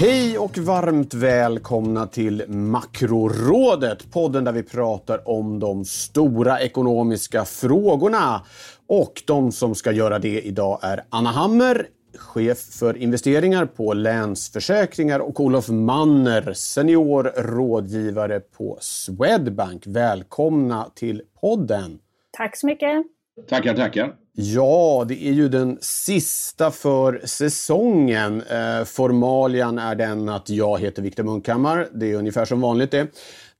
Hej och varmt välkomna till Makrorådet, podden där vi pratar om de stora ekonomiska frågorna. Och de som ska göra det idag är Anna Hammer, chef för investeringar på Länsförsäkringar och Olof Manner, senior rådgivare på Swedbank. Välkomna till podden. Tack så mycket. Tackar, tackar. Ja, det är ju den sista för säsongen. Eh, formalian är den att jag heter Viktor Munkhammar. Det är ungefär som vanligt det.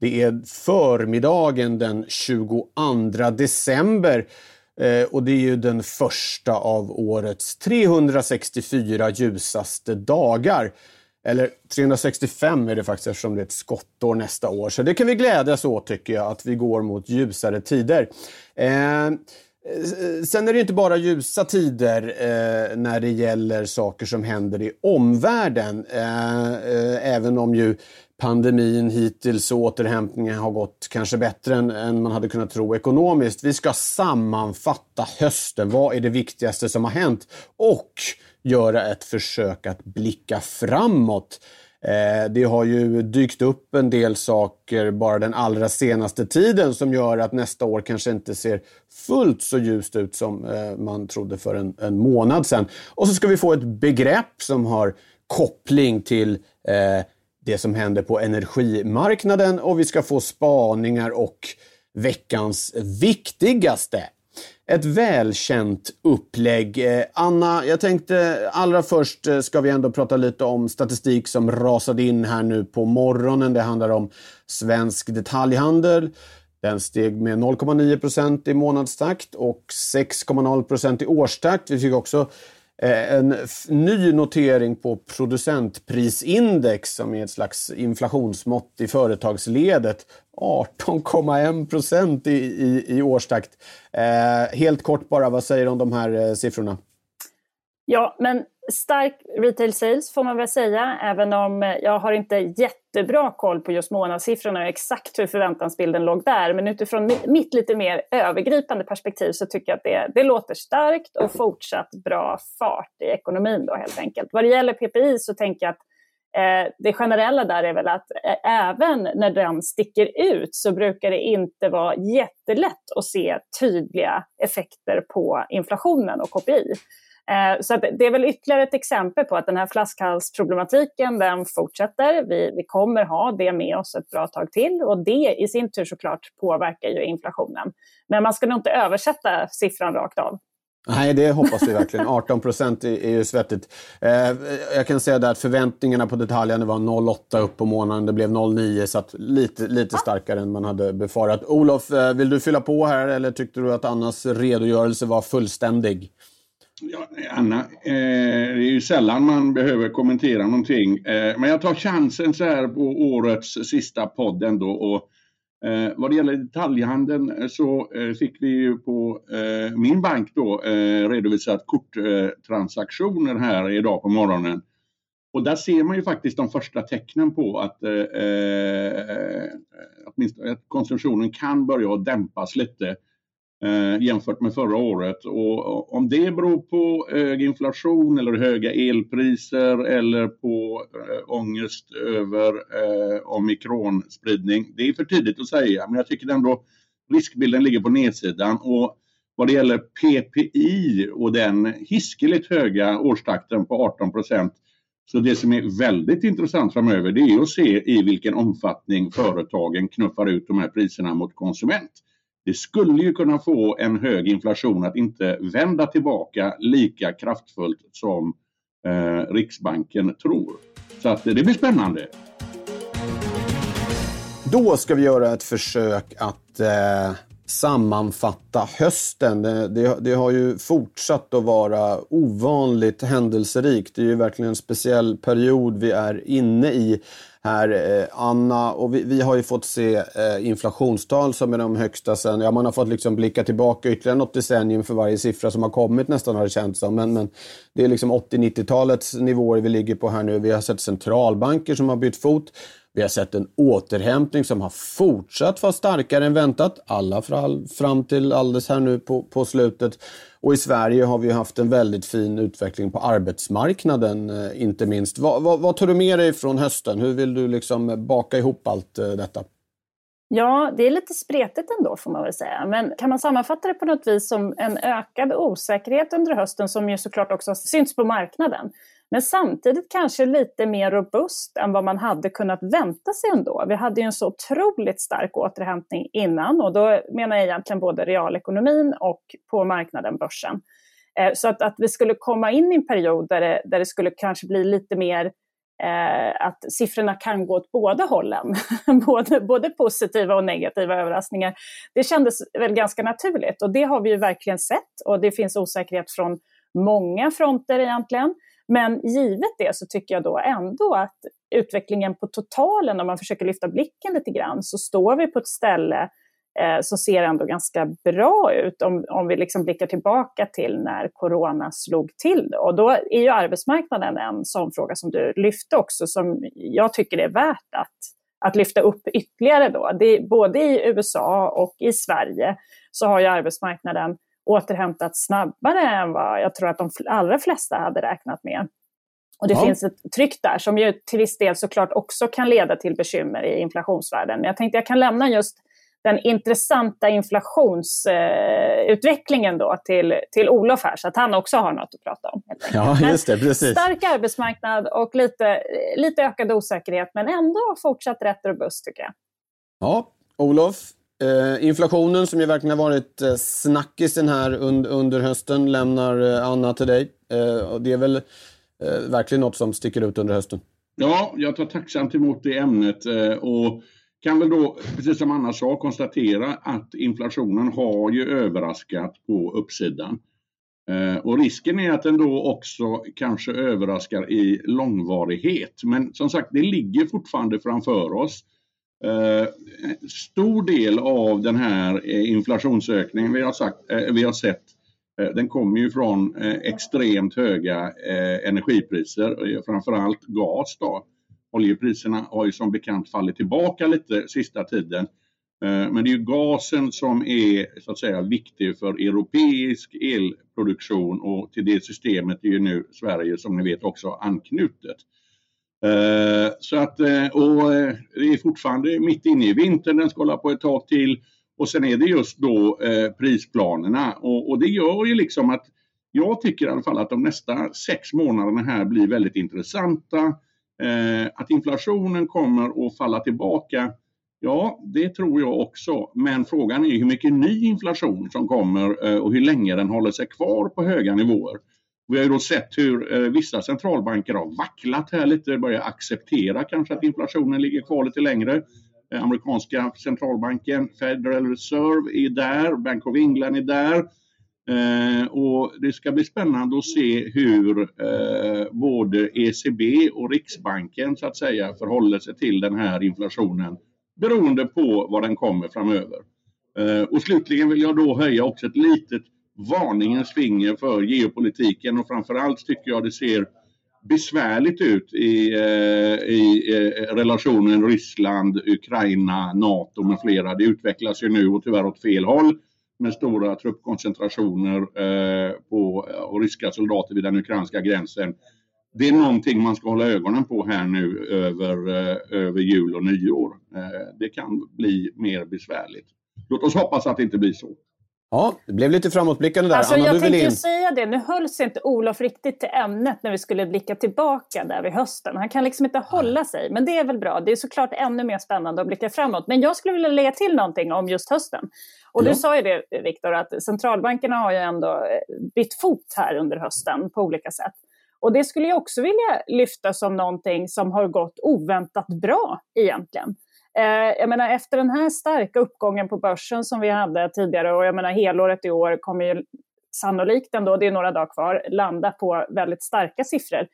Det är förmiddagen den 22 december. Eh, och det är ju den första av årets 364 ljusaste dagar. Eller 365 är det faktiskt eftersom det är ett skottår nästa år. Så det kan vi glädjas åt tycker jag, att vi går mot ljusare tider. Eh, Eh, sen är det inte bara ljusa tider eh, när det gäller saker som händer i omvärlden. Eh, eh, även om ju pandemin hittills och återhämtningen har gått kanske bättre än, än, man hade kunnat tro ekonomiskt. Vi ska sammanfatta hösten. Vad är det viktigaste som har hänt? Och göra ett försök att blicka framåt. Eh, det har ju dykt upp en del saker bara den allra senaste tiden som gör att nästa år kanske inte ser fullt så ljust ut som eh, man trodde för en, en månad sedan. Och så ska vi få ett begrepp som har koppling till eh, det som händer på energimarknaden och vi ska få spaningar och veckans viktigaste ett välkänt upplägg. Eh, Anna, jag tänkte allra först eh, ska vi ändå prata lite om statistik som rasade in här nu på morgonen. Det handlar om svensk detaljhandel. Den steg med 0,9 procent i månadstakt och 6,0 procent i årstakt. Vi fick också Eh, en ny notering på producentprisindex som är ett slags inflationsmått i företagsledet. 18,1 procent i, i, i årstakt. Eh, helt kort bara, vad säger du om de här eh, siffrorna? Ja, men stark retail sales får man väl säga, även om jag har inte jättebra koll på just månadssiffrorna och exakt hur förväntansbilden låg där. Men utifrån mitt lite mer övergripande perspektiv så tycker jag att det, det låter starkt och fortsatt bra fart i ekonomin då helt enkelt. Vad det gäller PPI så tänker jag att eh, det generella där är väl att eh, även när den sticker ut så brukar det inte vara jättelätt att se tydliga effekter på inflationen och KPI. Eh, så det är väl ytterligare ett exempel på att den här flaskhalsproblematiken den fortsätter. Vi, vi kommer ha det med oss ett bra tag till och det i sin tur såklart påverkar ju inflationen. Men man ska nog inte översätta siffran rakt av. Nej, det hoppas vi verkligen. 18 procent är, ju svettigt. Eh, jag kan säga att förväntningarna på detaljerna var 0,8 upp på månaden. Det blev 0,9 så att lite, lite starkare än man hade befarat. Olof, eh, vill du fylla på här eller tyckte du att Annas redogörelse var fullständig? Ja, Anna, eh, det är ju sällan man behöver kommentera någonting. Eh, men jag tar chansen så här på årets sista podd ändå. Och, eh, vad det gäller detaljhandeln eh, så eh, fick vi ju på eh, min bank då eh, redovisat korttransaktioner här idag på morgonen. Och där ser man ju faktiskt de första tecknen på att, eh, eh att konsumtionen kan börja dämpas lite eh, jämfört med förra året. Och om det beror på hög inflation eller höga elpriser eller på eh, ångest över eh, omikronspridning, det är för tidigt att säga. Men jag tycker ändå riskbilden ligger på nedsidan. Och vad det gäller PPI och den hiskeligt höga årstakten på 18 procent så det som är väldigt intressant framöver det är att se i vilken omfattning företagen knuffar ut de här priserna mot konsument. Det skulle ju kunna få en hög inflation att inte vända tillbaka lika kraftfullt som eh, Riksbanken tror. Så att det blir spännande. Då ska vi göra ett försök att eh, sammanfatta hösten. Det, det, det, har ju fortsatt att vara ovanligt händelserikt. Det är ju verkligen en speciell period vi är inne i här, eh, Anna. Och vi, vi, har ju fått se eh, inflationstal som är de högsta sen, ja man har fått liksom blicka tillbaka ytterligare något decennium för varje siffra som har kommit nästan har det känts som. Men, men det är liksom 80-90-talets nivåer vi ligger på här nu. Vi har sett centralbanker som har bytt fot. Vi har sett en återhämtning som har fortsatt vara starkare än väntat. Alla fram till alldeles här nu på, på slutet. Och i Sverige har vi haft en väldigt fin utveckling på arbetsmarknaden, eh, inte minst. Vad, vad, vad tar du med dig från hösten? Hur vill du liksom baka ihop allt eh, detta? Ja, det är lite spretigt ändå får man väl säga. Men kan man sammanfatta det på något vis som en ökad osäkerhet under hösten som ju såklart också syns på marknaden. Men samtidigt kanske lite mer robust än vad man hade kunnat vänta sig ändå. Vi hade ju en så otroligt stark återhämtning innan och då menar jag egentligen både realekonomin och på marknaden, börsen. Eh, så att, att vi skulle komma in i en period där det, där det skulle kanske bli lite mer eh, att siffrorna kan gå åt båda hållen, både, både positiva och negativa överraskningar. Det kändes väl ganska naturligt och det har vi ju verkligen sett och det finns osäkerhet från många fronter egentligen. Men givet det så tycker jag då ändå att utvecklingen på totalen, om man försöker lyfta blicken lite grann, så står vi på ett ställe eh, som ser ändå ganska bra ut om, om vi liksom blickar tillbaka till när corona slog till. Och då är ju arbetsmarknaden en sån fråga som du lyfte också, som jag tycker är värt att, att lyfta upp ytterligare. Då. Det, både i USA och i Sverige så har ju arbetsmarknaden återhämtat snabbare än vad jag tror att de allra flesta hade räknat med. Och det ja. finns ett tryck där som ju till viss del såklart också kan leda till bekymmer i inflationsvärlden. Men jag tänkte jag kan lämna just den intressanta inflationsutvecklingen då till, till Olof här, så att han också har något att prata om. Ja, just det, precis. Stark arbetsmarknad och lite, lite ökad osäkerhet, men ändå fortsatt rätt robust tycker jag. Ja, Olof, Eh, inflationen som ju verkligen har varit eh, snackisen här under hösten lämnar eh, Anna till dig. Och det är väl verkligen något som sticker ut under hösten? Ja, jag tar tacksamt emot det ämnet och kan väl då, precis som Anna sa, konstatera att inflationen har ju överraskat på uppsidan. Och risken är att den då också kanske överraskar i långvarighet. Men som sagt, det ligger fortfarande framför oss. Eh, stor del av den här eh, inflationsökningen vi har, sagt, eh, vi har sett eh, den kommer ju från eh, extremt höga energipriser, framförallt gas. Då. Oljepriserna har ju som bekant fallit tillbaka lite sista tiden. Men det är ju gasen som är så att säga viktig för europeisk elproduktion och till det systemet är ju nu Sverige som ni vet också anknutet. Eh, så att, eh, och eh, det är fortfarande mitt inne i vintern, den ska hålla på ett tag till. Och sen är det just då eh, prisplanerna och, och det gör ju liksom att jag tycker i alla fall att de nästa sex månaderna här blir väldigt intressanta. att inflationen kommer att falla tillbaka, ja det tror jag också. Men frågan är hur mycket ny inflation som kommer och hur länge den håller sig kvar på höga nivåer. Vi har ju då sett hur eh, vissa centralbanker har vacklat här lite, börjar acceptera kanske att inflationen ligger kvar lite längre. Eh, amerikanska centralbanken, Federal Reserve är där, Bank of England är där. Eh, och det ska bli spännande att se hur eh, både ECB och Riksbanken så att säga förhåller sig till den här inflationen beroende på var den kommer framöver. Eh, och slutligen vill jag då höja också ett litet varningens finger för geopolitiken och framförallt tycker jag det ser besvärligt ut i, eh, i eh, relationen Ryssland, Ukraina, NATO med flera. Det utvecklas ju nu och tyvärr åt fel håll med stora truppkoncentrationer eh, på och ryska soldater vid den ukrainska gränsen. Det är någonting man ska hålla ögonen på här nu över, eh, över jul och nyår. Eh, det kan bli mer besvärligt. Låt oss hoppas att det inte blir så. Ja, det blev lite framåtblickande där. Alltså, Anna, jag tänkte in... säga det, nu hölls inte Olof riktigt till ämnet när vi skulle blicka tillbaka där vid hösten. Han kan liksom inte hålla sig, men det är väl bra. Det är såklart ännu mer spännande att blicka framåt. Men jag skulle vilja lägga till någonting om just hösten. Och ja. du sa ju det, Viktor, att centralbankerna har ju ändå eh, bytt fot här under hösten på olika sätt. Och det skulle jag också vilja lyfta som någonting som har gått oväntat bra egentligen. Eh, jag menar, efter den här starka uppgången på börsen som vi hade tidigare och jag menar helåret i år kommer ju sannolikt ändå, det är några dagar kvar, landa på väldigt starka siffror.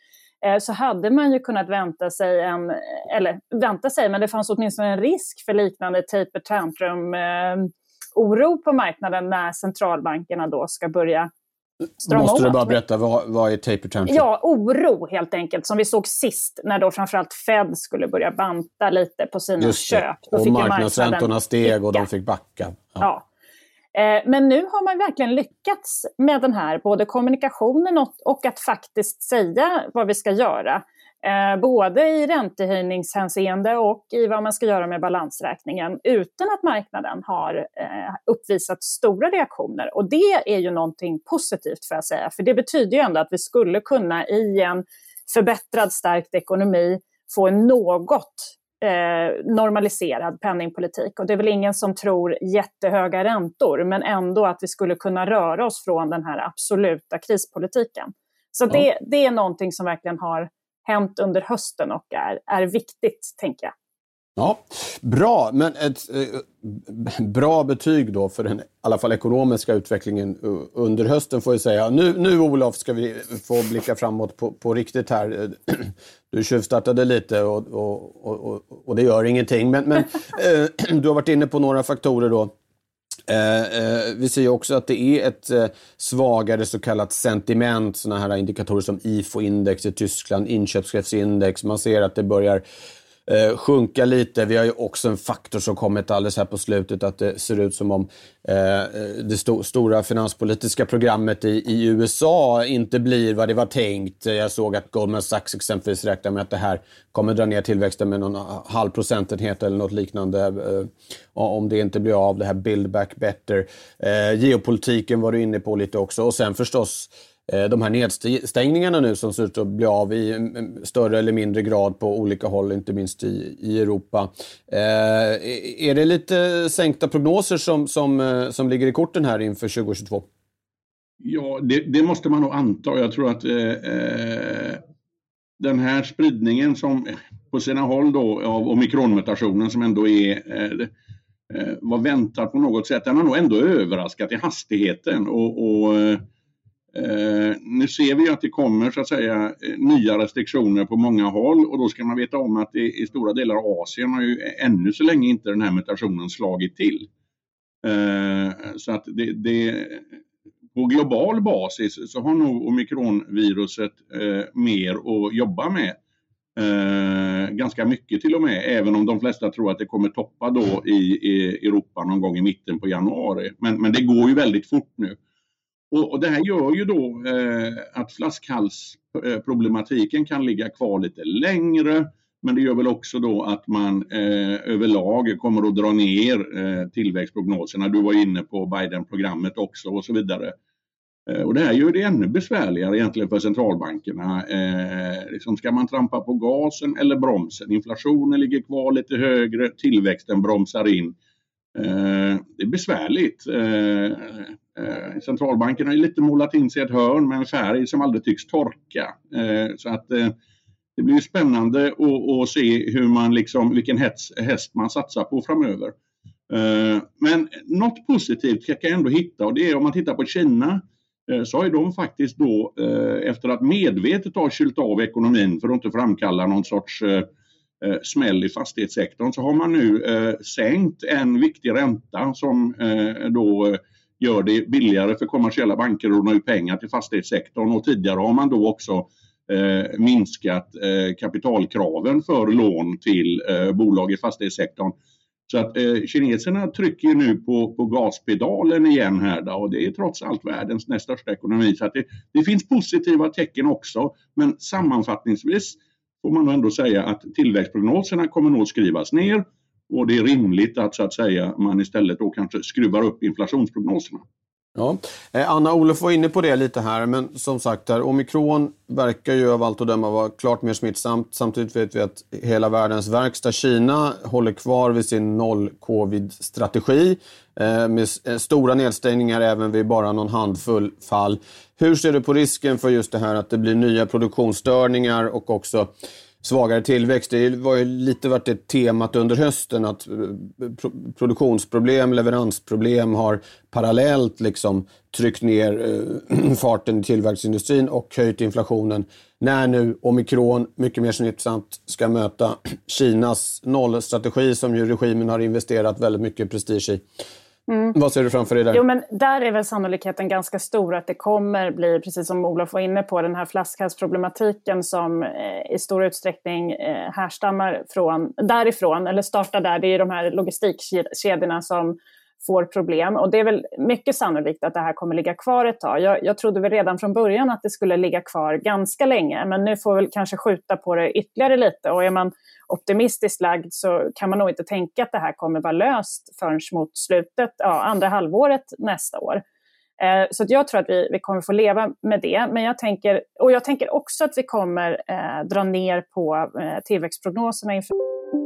Eh, så hade man ju kunnat vänta sig en, eller vänta sig, men det fanns åtminstone en risk för liknande typ taper tantrum eh, oro på marknaden när centralbankerna då ska börja strama Måste du bara berätta, vad, vad är taper tantrum? Ja, oro helt enkelt, som vi såg sist när då framförallt Fed skulle börja banta lite på sina köp. Då och marknadsräntorna steg och de fick backa. Ja. ja. Eh, men nu har man verkligen lyckats med den här både kommunikationen och, att faktiskt säga vad vi ska göra. Eh, både i räntehöjningshänseende och i vad man ska göra med balansräkningen utan att marknaden har eh, uppvisat stora reaktioner. Och det är ju någonting positivt får jag säga, för det betyder ju ändå att vi skulle kunna i en förbättrad stärkt ekonomi få en något eh, normaliserad penningpolitik. Och det är väl ingen som tror jättehöga räntor, men ändå att vi skulle kunna röra oss från den här absoluta krispolitiken. Så det, det är någonting som verkligen har hänt under hösten och är, är viktigt, tänker jag. Ja, Bra, men ett eh, bra betyg då för den i alla fall ekonomiska utvecklingen eh, under hösten får jag säga. Nu, nu Olof ska vi få blicka framåt på, på riktigt här. Du tjuvstartade lite och, och, och, och det gör ingenting. Men, men eh, du har varit inne på några faktorer då. Eh, eh, vi ser ju också att det är ett eh, svagare så kallat sentiment, sådana här indikatorer som IFO-index i Tyskland, inköpschefsindex. Man ser att det börjar eh, sjunka lite. Vi har ju också en faktor som kommit alldeles här på slutet att det ser ut som om eh, det sto stora finanspolitiska programmet i, i, USA inte blir vad det var tänkt. Jag såg att Goldman Sachs exempelvis räknar med att det här kommer dra ner tillväxten med någon halv procentenhet eller något liknande eh, om det inte blir av, det här Build Back Better. Eh, geopolitiken var du inne på lite också och sen förstås Eh, de här nedstängningarna nu som ser ut att bli av i mm, mm, större eller mindre grad på olika håll, inte minst i, i Europa. Eh, är det lite sänkta prognoser som, som, eh, som ligger i korten här inför 2022? Ja, det, det måste man nog anta. Jag tror att eh, eh, den här spridningen som på sina håll då av omikronmutationen som ändå är eh, var väntad på något sätt, den har nog ändå överraskat i hastigheten och, och Eh, nu ser vi att det kommer så att säga eh, nya restriktioner på många håll och då ska man veta om att det, i stora delar av Asien har ju ännu så länge inte den här mutationen slagit till. Eh, så att det, det, på global basis så har nog omikronviruset eh, mer att jobba med. Eh, ganska mycket till och med, även om de flesta tror att det kommer toppa då i, i Europa någon gång i mitten på januari. Men, men det går ju väldigt fort nu. Och, och det här gör ju då eh, att flaskhalsproblematiken kan ligga kvar lite längre. Men det gör väl också då att man eh, överlag kommer att dra ner eh, tillväxtprognoserna. Du var inne på Biden-programmet också och så vidare. Eh, och det här gör det ännu besvärligare egentligen för centralbankerna. Eh, liksom ska man trampa på gasen eller bromsen? Inflationen ligger kvar lite högre, tillväxten bromsar in. Eh, det är besvärligt. Eh, Eh, centralbanken har lite målat in sig i ett hörn med en färg som aldrig tycks torka. Eh, så att eh, det blir spännande att, se hur man liksom, vilken häst man satsar på framöver. Eh, men något positivt kan jag ändå hitta och det är om man tittar på Kina så har de faktiskt då efter att medvetet ha kylt av ekonomin för att inte framkalla någon sorts smäll i fastighetssektorn så har man nu sänkt en viktig ränta som då gör det billigare för kommersiella banker att låna ut pengar till fastighetssektorn och tidigare har man då också eh, minskat eh, kapitalkraven för lån till eh, bolag i fastighetssektorn. Så att eh, kineserna trycker nu på, på gaspedalen igen här då, och det är trots allt världens näst största ekonomi. Så att det, det finns positiva tecken också, men sammanfattningsvis får man ändå säga att tillväxtprognoserna kommer nog skrivas ner och det är rimligt att så att säga man istället då kanske skruvar upp inflationsprognoserna. Ja. Eh, Anna Olof var inne på det lite här, men som sagt, här, omikron verkar ju av allt att döma vara klart mer smittsamt. Samtidigt vet vi att hela världens verkstad Kina håller kvar vid sin noll-covid-strategi eh, med eh, stora nedstängningar även vid bara någon handfull fall. Hur ser du på risken för just det här att det blir nya produktionsstörningar och också svagare tillväxt. Det var ju lite varit det temat under hösten att eh, produktionsproblem, leveransproblem har parallellt liksom tryckt ner eh, farten i tillverkningsindustrin och höjt inflationen. När nu omikron, mycket mer snitsamt, ska möta Kinas nollstrategi som ju regimen har investerat väldigt mycket prestige i. Mm. Vad ser du framför dig där? Jo, men där är väl sannolikheten ganska stor att det kommer bli, precis som Olof var inne på, den här flaskhalsproblematiken som eh, i stor utsträckning eh, härstammar från, därifrån, eller startar där. Det är de här logistikkedjorna som får problem. Och det är väl mycket sannolikt att det här kommer ligga kvar ett tag. Jag, jag trodde väl redan från början att det skulle ligga kvar ganska länge, men nu får vi kanske skjuta på det ytterligare lite. Och är man optimistiskt lagd så kan man nog inte tänka att det här kommer vara löst förrän mot slutet, ja, andra halvåret nästa år. Eh, så jag tror att vi, vi kommer få leva med det. Men jag tänker, och jag tänker också att vi kommer eh, dra ner på eh, tillväxtprognoserna inför...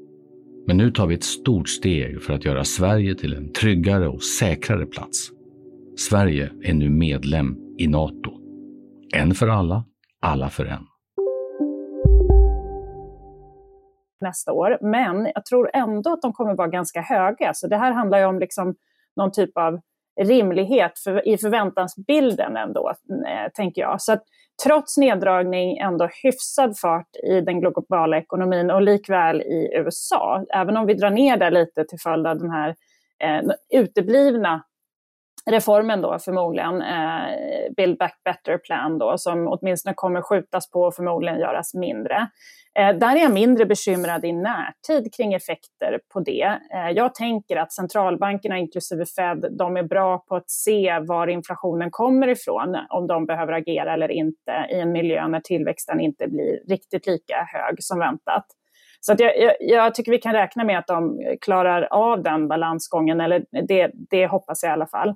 Men nu tar vi ett stort steg för att göra Sverige till en tryggare och säkrare plats. Sverige är nu medlem i Nato. En för alla, alla för en. Nästa år, men jag tror ändå att de kommer vara ganska höga. Så det här handlar ju om liksom någon typ av rimlighet för, i förväntansbilden ändå, eh, tänker jag. Så att trots neddragning ändå hyfsad fart i den globala ekonomin och likväl i USA. Även om vi drar ner där lite till följd av den här eh, uteblivna reformen då förmodligen, eh, Build Back Better Plan då, som åtminstone kommer skjutas på och förmodligen göras mindre. Eh, där är jag mindre bekymrad i närtid kring effekter på det. Eh, jag tänker att centralbankerna, inklusive Fed, de är bra på att se var inflationen kommer ifrån, om de behöver agera eller inte i en miljö när tillväxten inte blir riktigt lika hög som väntat. Så jag, jag, jag, tycker vi kan räkna med att de klarar av den balansgången, eller det, det hoppas jag i alla fall.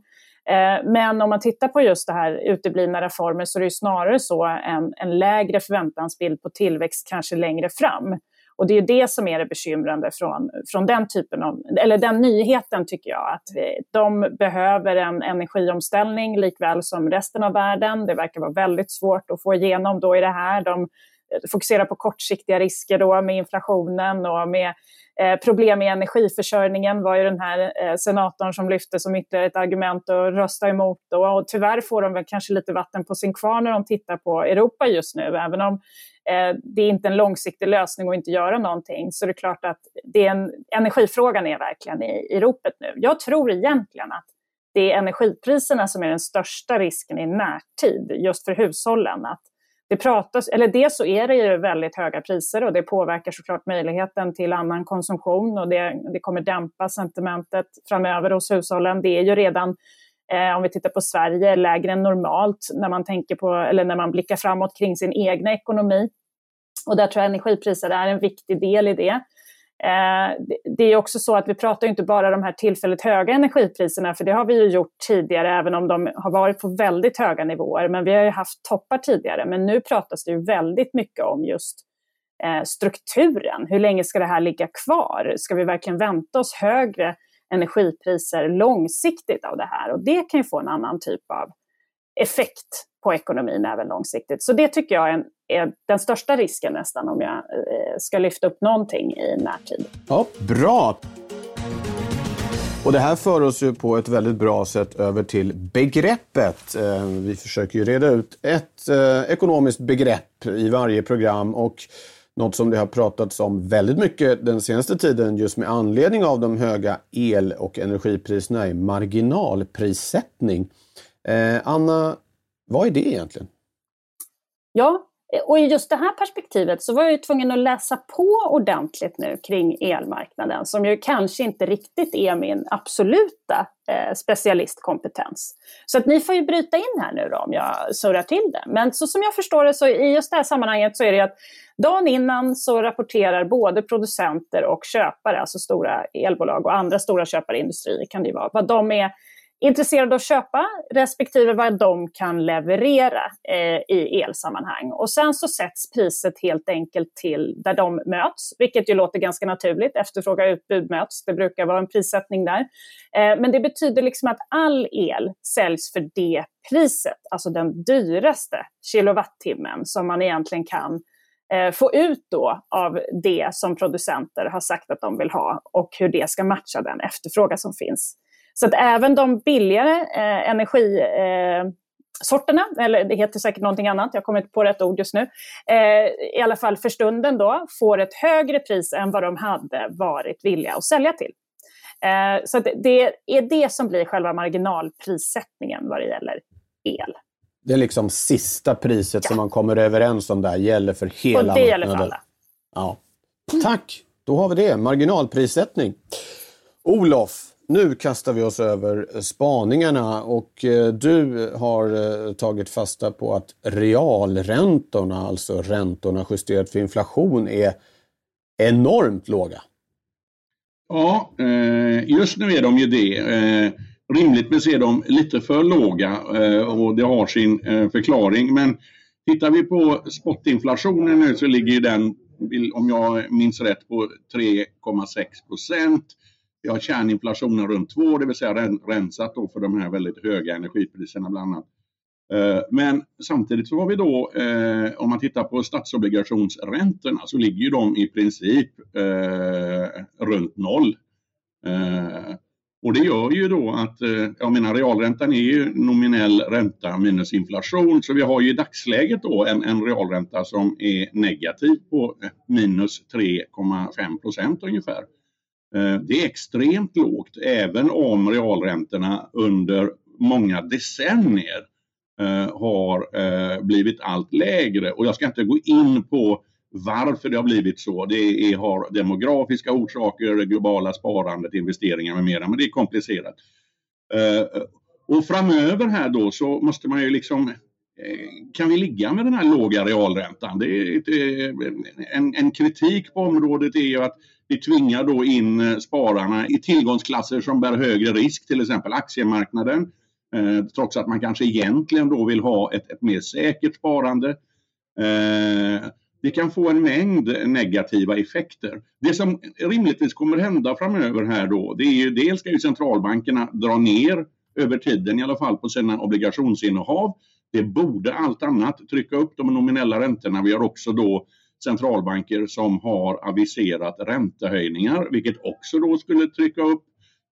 Eh, men om man tittar på just det här uteblivna reformer så är det snarare så en, en lägre förväntansbild på tillväxt kanske längre fram. Och det är det som är det bekymrande från, från den typen av, eller den nyheten tycker jag, att de behöver en energiomställning likväl som resten av världen. Det verkar vara väldigt svårt att få igenom då i det här. De Eh, fokusera på kortsiktiga risker då med inflationen och med eh, problem i energiförsörjningen var ju den här eh, senatorn som lyfte som ytterligare ett argument att rösta emot. Då. Och tyvärr får de väl kanske lite vatten på sin kvarn när de tittar på Europa just nu, även om eh, det är inte en långsiktig lösning att inte göra någonting. Så det är klart att det är en, energifrågan är verkligen i, i ropet nu. Jag tror egentligen att det är energipriserna som är den största risken i närtid, just för hushållen. Att det pratas, eller dels så är det ju väldigt höga priser och det påverkar såklart möjligheten till annan konsumtion och det, det kommer dämpa sentimentet framöver hos hushållen. Det är ju redan Eh, om vi tittar på Sverige, lägre än normalt när man, tänker på, eller när man blickar framåt kring sin egna ekonomi. Och där tror jag energipriser är en viktig del i det. Eh, det är också så att vi pratar inte bara de här tillfälligt höga energipriserna, för det har vi ju gjort tidigare, även om de har varit på väldigt höga nivåer. Men vi har ju haft toppar tidigare. Men nu pratas det ju väldigt mycket om just eh, strukturen. Hur länge ska det här ligga kvar? Ska vi verkligen vänta oss högre energipriser långsiktigt av det här? Och det kan ju få en annan typ av effekt på ekonomin även långsiktigt. Så det tycker jag är, en, är den största risken nästan om jag eh, ska lyfta upp någonting i närtid. Ja, bra! Och det här för oss ju på ett väldigt bra sätt över till begreppet. Eh, vi försöker ju reda ut ett eh, ekonomiskt begrepp i varje program och något som det har pratats om väldigt mycket den senaste tiden just med anledning av de höga el och energipriserna är marginalprissättning. Eh, Anna, vad är det egentligen? Ja, och i just det här perspektivet så var jag ju tvungen att läsa på ordentligt nu kring elmarknaden som ju kanske inte riktigt är min absoluta eh, specialistkompetens. Så att ni får ju bryta in här nu då om jag surrar till det. Men så som jag förstår det så i just det här sammanhanget så är det att dagen innan så rapporterar både producenter och köpare, alltså stora elbolag och andra stora köpare, industrier kan det ju vara, vad de är intresserade av att köpa respektive vad de kan leverera eh, i elsammanhang. Och sen så sätts priset helt enkelt till där de möts, vilket ju låter ganska naturligt. Efterfråga och utbud möts, det brukar vara en prissättning där. Eh, men det betyder liksom att all el säljs för det priset, alltså den dyraste kilowattimmen som man egentligen kan eh, få ut då av det som producenter har sagt att de vill ha och hur det ska matcha den efterfrågan som finns. Så att även de billigare eh, energisorterna, eh, eller det heter säkert någonting annat, jag kommer inte på rätt ord just nu, eh, i alla fall för stunden då, får ett högre pris än vad de hade varit villiga att sälja till. Eh, så det är det som blir själva marginalprissättningen vad det gäller el. Det är liksom sista priset ja. som man kommer överens om där gäller för hela marknaden. Och det gäller för alla. Ja. Tack! Då har vi det, marginalprissättning. Olof, nu kastar vi oss över eh, spaningarna och eh, du har eh, tagit fasta på att realräntorna, alltså räntorna justerat för inflation, är enormt låga. Ja, just nu är de ju det. Rimligtvis är de lite för låga och det har sin förklaring. Men tittar vi på spotinflationen nu så ligger den, om jag minns rätt, på 3,6 procent. Vi har kärninflationen runt 2, det vill säga rensat då för de här väldigt höga energipriserna bland annat. Eh, men samtidigt så har vi då, eh, om man tittar på statsobligationsräntorna, så ligger ju de i princip eh, runt noll. Och det gör ju då att, jag menar realräntan är ju nominell ränta minus inflation, så vi har ju i dagsläget då en, en realränta som är negativ på minus 3,5 procent ungefär. Eh, det är extremt lågt även om realräntorna under många decennier eh, har eh, blivit allt lägre. Och jag ska inte gå in på varför det har blivit så. Det är, har demografiska orsaker, det globala sparandet, investeringar med mera, men det är komplicerat. Och framöver här då så måste man ju liksom kan vi ligga med den här låga realräntan? Det är en, en kritik på området är ju att vi tvingar då in eh, spararna i tillgångsklasser som bär högre risk, till exempel aktiemarknaden. Eh, trots att man kanske egentligen då vill ha ett, ett mer säkert sparande. Eh, det kan få en mängd negativa effekter. Det som rimligtvis kommer hända framöver här då, det är ju dels ska ju centralbankerna dra ner över tiden i alla fall på sina obligationsinnehav. Det borde allt annat trycka upp de nominella räntorna. Vi har också då centralbanker som har aviserat räntehöjningar, vilket också då skulle trycka upp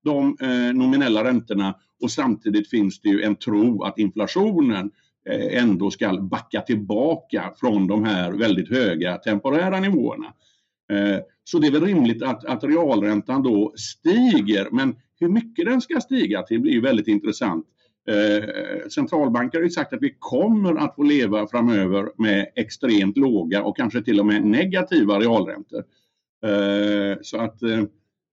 de eh, nominella räntorna och samtidigt finns det ju en tro att inflationen eh, ändå ska backa tillbaka från de här väldigt höga temporära nivåerna. Eh, så det är väl rimligt att, att realräntan då stiger, men hur mycket den ska stiga till blir väldigt intressant. Eh, centralbanker har ju sagt att vi kommer att få leva framöver med extremt låga och kanske till och med negativa realräntor. Eh, så att eh,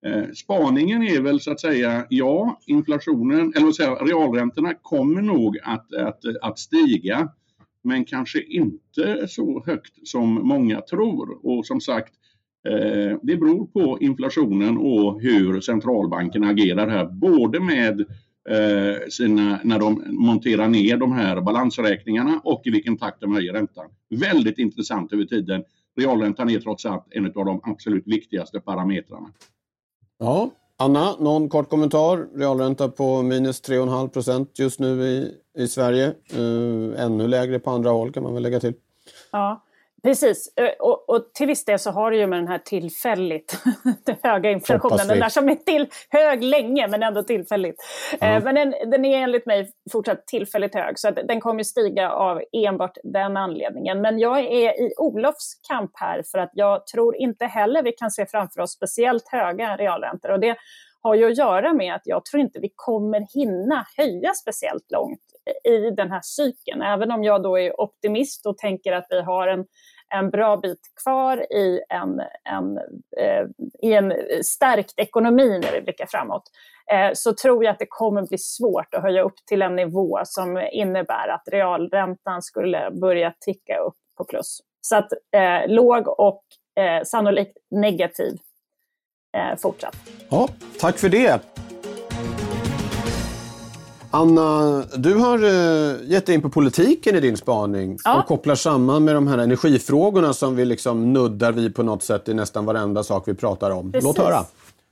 eh spaningen är väl så att säga, ja, inflationen, eller säga, realräntorna kommer nog att, att, att stiga, men kanske inte så högt som många tror. Och som sagt, eh, det beror på inflationen och hur centralbankerna agerar här, både med sina, när de monterar ner de här balansräkningarna och i vilken takt de höjer räntan. Väldigt intressant över tiden. Realräntan är trots allt en av de absolut viktigaste parametrarna. Ja, Anna, någon kort kommentar? Realränta på minus 3,5 procent just nu i, i Sverige. Uh, ännu lägre på andra håll kan man väl lägga till. Ja, Precis, eh, och, och, till viss del så har det ju med den här tillfälligt höga inflationen, den där som är till, hög länge men ändå tillfälligt. Mm. Men den, den, är enligt mig fortsatt tillfälligt hög så den kommer stiga av enbart den anledningen. Men jag är i Olofs kamp här för att jag tror inte heller vi kan se framför oss speciellt höga realräntor. Och det har ju att göra med att jag tror inte vi kommer hinna höja speciellt långt i den här cykeln. Även om jag då är optimist och tänker att vi har en, en bra bit kvar i en, en, eh, i en stärkt ekonomi när vi blickar framåt, eh, så tror jag att det kommer bli svårt att höja upp till en nivå som innebär att realräntan skulle börja ticka upp på plus. Så att eh, låg och eh, sannolikt negativ fortsatt. Ja, tack för det. Anna, du har uh, gett dig in på politiken i din spaning ja. och kopplar samman med de här energifrågorna som vi liksom nuddar vid på något sätt i nästan varenda sak vi pratar om. Precis. Låt höra.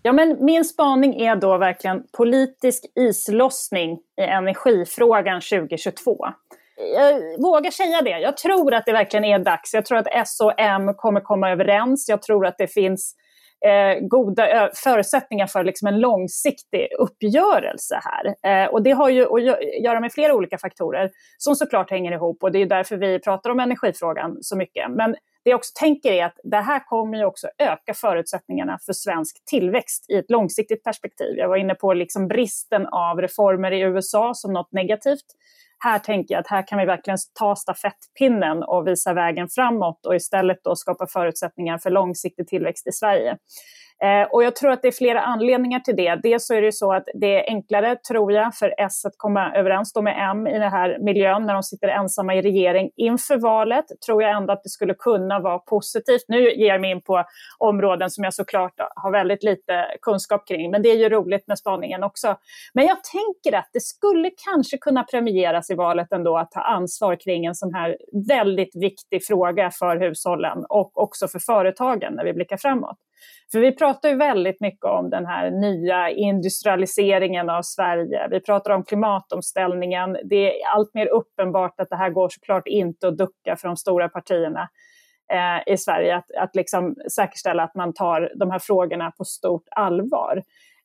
Ja, men min spaning är då verkligen politisk islossning i energifrågan 2022. Jag vågar säga det. Jag tror att det verkligen är dags. Jag tror att S och M kommer komma överens. Jag tror att det finns eh, goda eh, förutsättningar för liksom en långsiktig uppgörelse här. Eh, och det har ju att göra med flera olika faktorer som såklart hänger ihop och det är därför vi pratar om energifrågan så mycket. Men det jag också tänker är att det här kommer ju också öka förutsättningarna för svensk tillväxt i ett långsiktigt perspektiv. Jag var inne på liksom bristen av reformer i USA som något negativt här tänker jag att här kan vi verkligen ta stafettpinnen och visa vägen framåt och istället då skapa förutsättningar för långsiktig tillväxt i Sverige. Eh, och jag tror att det är flera anledningar till det. Dels så är det så att det är enklare, tror jag, för S att komma överens med M i den här miljön när de sitter ensamma i regering. Inför valet tror jag ändå att det skulle kunna vara positivt. Nu ger jag mig in på områden som jag såklart har väldigt lite kunskap kring, men det är ju roligt med spaningen också. Men jag tänker att det skulle kanske kunna premieras i valet ändå att ta ansvar kring en sån här väldigt viktig fråga för hushållen och också för företagen när vi blickar framåt. För vi pratar ju väldigt mycket om den här nya industrialiseringen av Sverige. Vi pratar om klimatomställningen. Det är allt mer uppenbart att det här går såklart inte att ducka för de stora partierna eh, i Sverige. Att, att liksom säkerställa att man tar de här frågorna på stort allvar.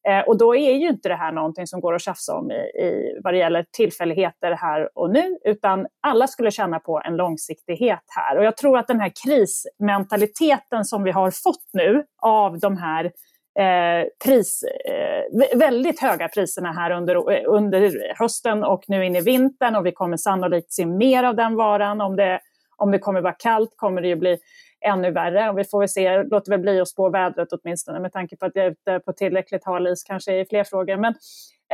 Eh, och då är ju inte det här någonting som går att tjafsa om i, i, vad det gäller tillfälligheter här och nu, utan alla skulle känna på en långsiktighet här. Och jag tror att den här krismentaliteten som vi har fått nu av de här eh, pris, eh, väldigt höga priserna här under, eh, under hösten och nu in i vintern och vi kommer sannolikt se mer av den varan. Om det, om det kommer vara kallt kommer det ju bli ännu värre. Och vi får väl se, låter väl bli att spå vädret åtminstone med tanke på att jag är ute på tillräckligt hal is kanske i fler frågor. Men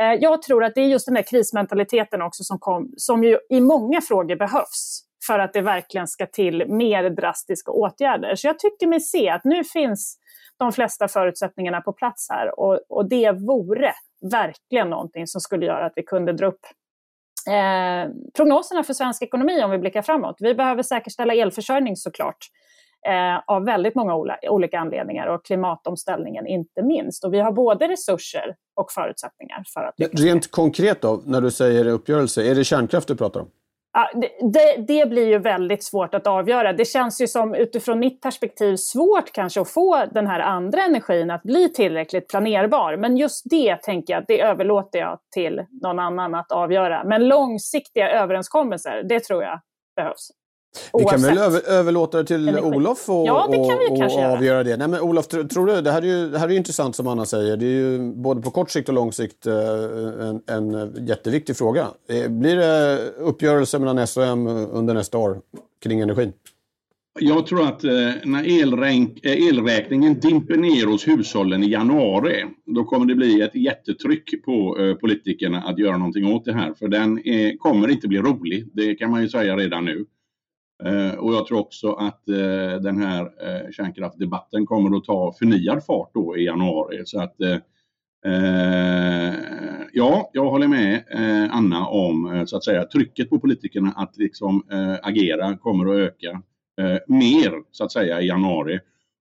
eh, jag tror att det är just den där krismentaliteten också som, kom, som ju i många frågor behövs för att det verkligen ska till mer drastiska åtgärder. Så jag tycker mig se att nu finns de flesta förutsättningarna på plats här och, och det vore verkligen någonting som skulle göra att vi kunde dra upp eh, prognoserna för svensk ekonomi om vi blickar framåt. Vi behöver säkerställa elförsörjning såklart eh, av väldigt många olika anledningar och klimatomställningen inte minst. Och vi har både resurser och förutsättningar för att lyckas. Rent konkret då, när du säger uppgörelse, är det kärnkraft du pratar om? Ja, det, det, det, blir ju väldigt svårt att avgöra. Det känns ju som utifrån mitt perspektiv svårt kanske att få den här andra energin att bli tillräckligt planerbar. Men just det tänker jag, det överlåter jag till någon annan att avgöra. Men långsiktiga överenskommelser, det tror jag behövs. Vi kan väl över, överlåta det till energi. Olof och, ja, det vi och, och avgöra det. Nej, men Olof, tror du, det här, är ju, det här är ju intressant som Anna säger. Det är ju både på kort sikt och lång sikt eh, en, en jätteviktig fråga. Eh, blir det uppgörelse mellan S och M under nästa år kring energin? Jag tror att eh, när elränk, elräkningen dimper ner hos hushållen i januari, då kommer det bli ett jättetryck på politikerna att göra någonting åt det här. För den är, kommer inte bli rolig, det kan man ju säga redan nu. Eh, och jag tror också att eh, den här eh, kärnkraftdebatten kommer att ta förnyad fart då i januari. Så att, eh, eh, ja, jag håller med eh, Anna om så att säga trycket på politikerna att liksom agera kommer att öka mer så att säga i januari.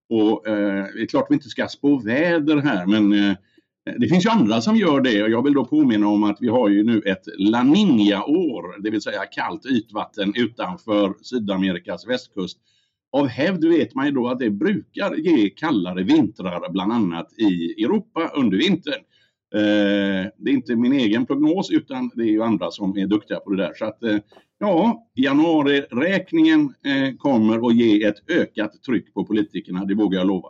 Och det är klart vi inte ska spå väder här men det finns ju andra som gör det och jag vill då påminna om att vi har ju nu ett La Niña-år, det vill säga kallt ytvatten utanför Sydamerikas västkust. Av hävd vet man ju då att det brukar ge kallare vintrar, bland annat i Europa under vintern. Eh, det är inte min egen prognos utan det är ju andra som är duktiga på det där. Så att eh, ja, januariräkningen eh, kommer att ge ett ökat tryck på politikerna, det vågar jag lova.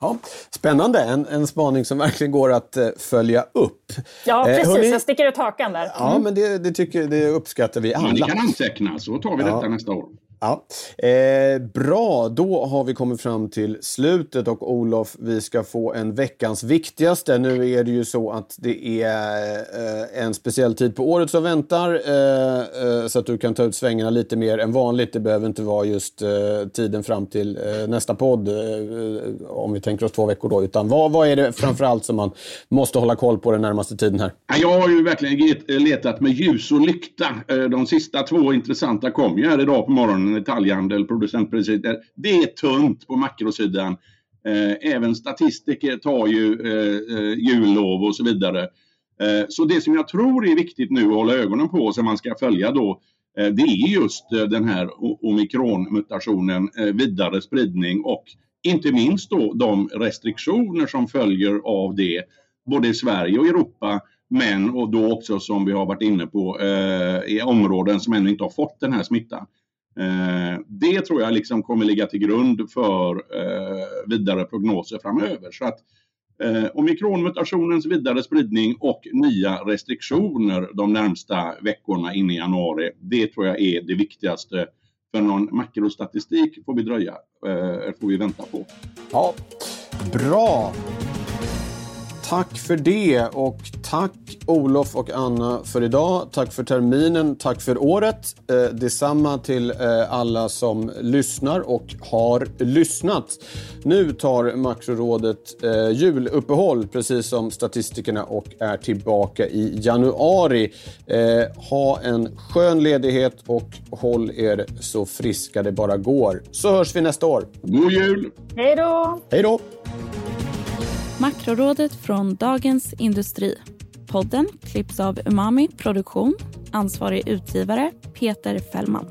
Ja, spännande, en, en spaning som verkligen går att uh, följa upp. Ja, precis. Eh, hörni... Jag sticker ut hakan där. Mm. Ja, men det, det, tycker, det uppskattar vi alla. Men ni kan anteckna, så tar vi ja. detta nästa år. Ja. Eh, bra, då har vi kommit fram till slutet och Olof, vi ska få en veckans viktigaste. Nu är det ju så att det är eh, en speciell tid på året som väntar eh, eh så att du kan ta ut svängarna lite mer än vanligt. Det behöver inte vara just eh, tiden fram till eh, nästa podd, eh, eh, om vi tänker oss två veckor då, utan vad, vad är det framförallt som man måste hålla koll på den närmaste tiden här? Jag har ju verkligen letat med ljus och lykta. Eh, de sista två intressanta kom ju här idag på morgonen detaljhandel, producentpriser. Eh, det är tunt på makrosidan. Eh, även statistiker tar ju eh, eh jullov och så vidare. Eh, så det som jag tror är viktigt nu att hålla ögonen på som man ska följa då det är just den här omikronmutationen, vidare spridning och inte minst då de restriktioner som följer av det både i Sverige och Europa men och då också som vi har varit inne på i områden som ännu inte har fått den här smittan. Eh, det tror jag liksom kommer ligga till grund för eh, vidare prognoser framöver. Så att eh, omikronmutationens vidare spridning och nya restriktioner de närmsta veckorna in i januari, det tror jag är det viktigaste. För någon makrostatistik får vi dröja, eh, får vi vänta på. Ja, bra. Tack för det och tack Olof och Anna för idag. Tack för terminen, tack för året. Eh, detsamma till eh, alla som lyssnar och har lyssnat. Nu tar Makrorådet eh, juluppehåll precis som statistikerna och är tillbaka i januari. Eh, ha en skön ledighet och håll er så friska det bara går. Så hörs vi nästa år. God jul! Hej då! Hej då! Makrorådet från Dagens Industri. Podden klipps av Umami Produktion. Ansvarig utgivare Peter Fällman.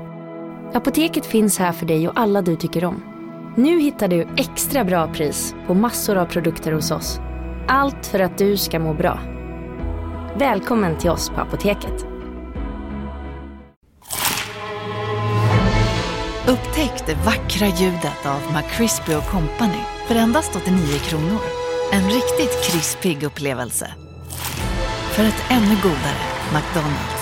Apoteket finns här för dig och alla du tycker om. Nu hittar du extra bra pris på massor av produkter hos oss. Allt för att du ska må bra. Välkommen till oss på Apoteket. Upptäck det vackra ljudet av McCrispy Company för endast 89 kronor. En riktigt krispig upplevelse. För ett ännu godare McDonalds.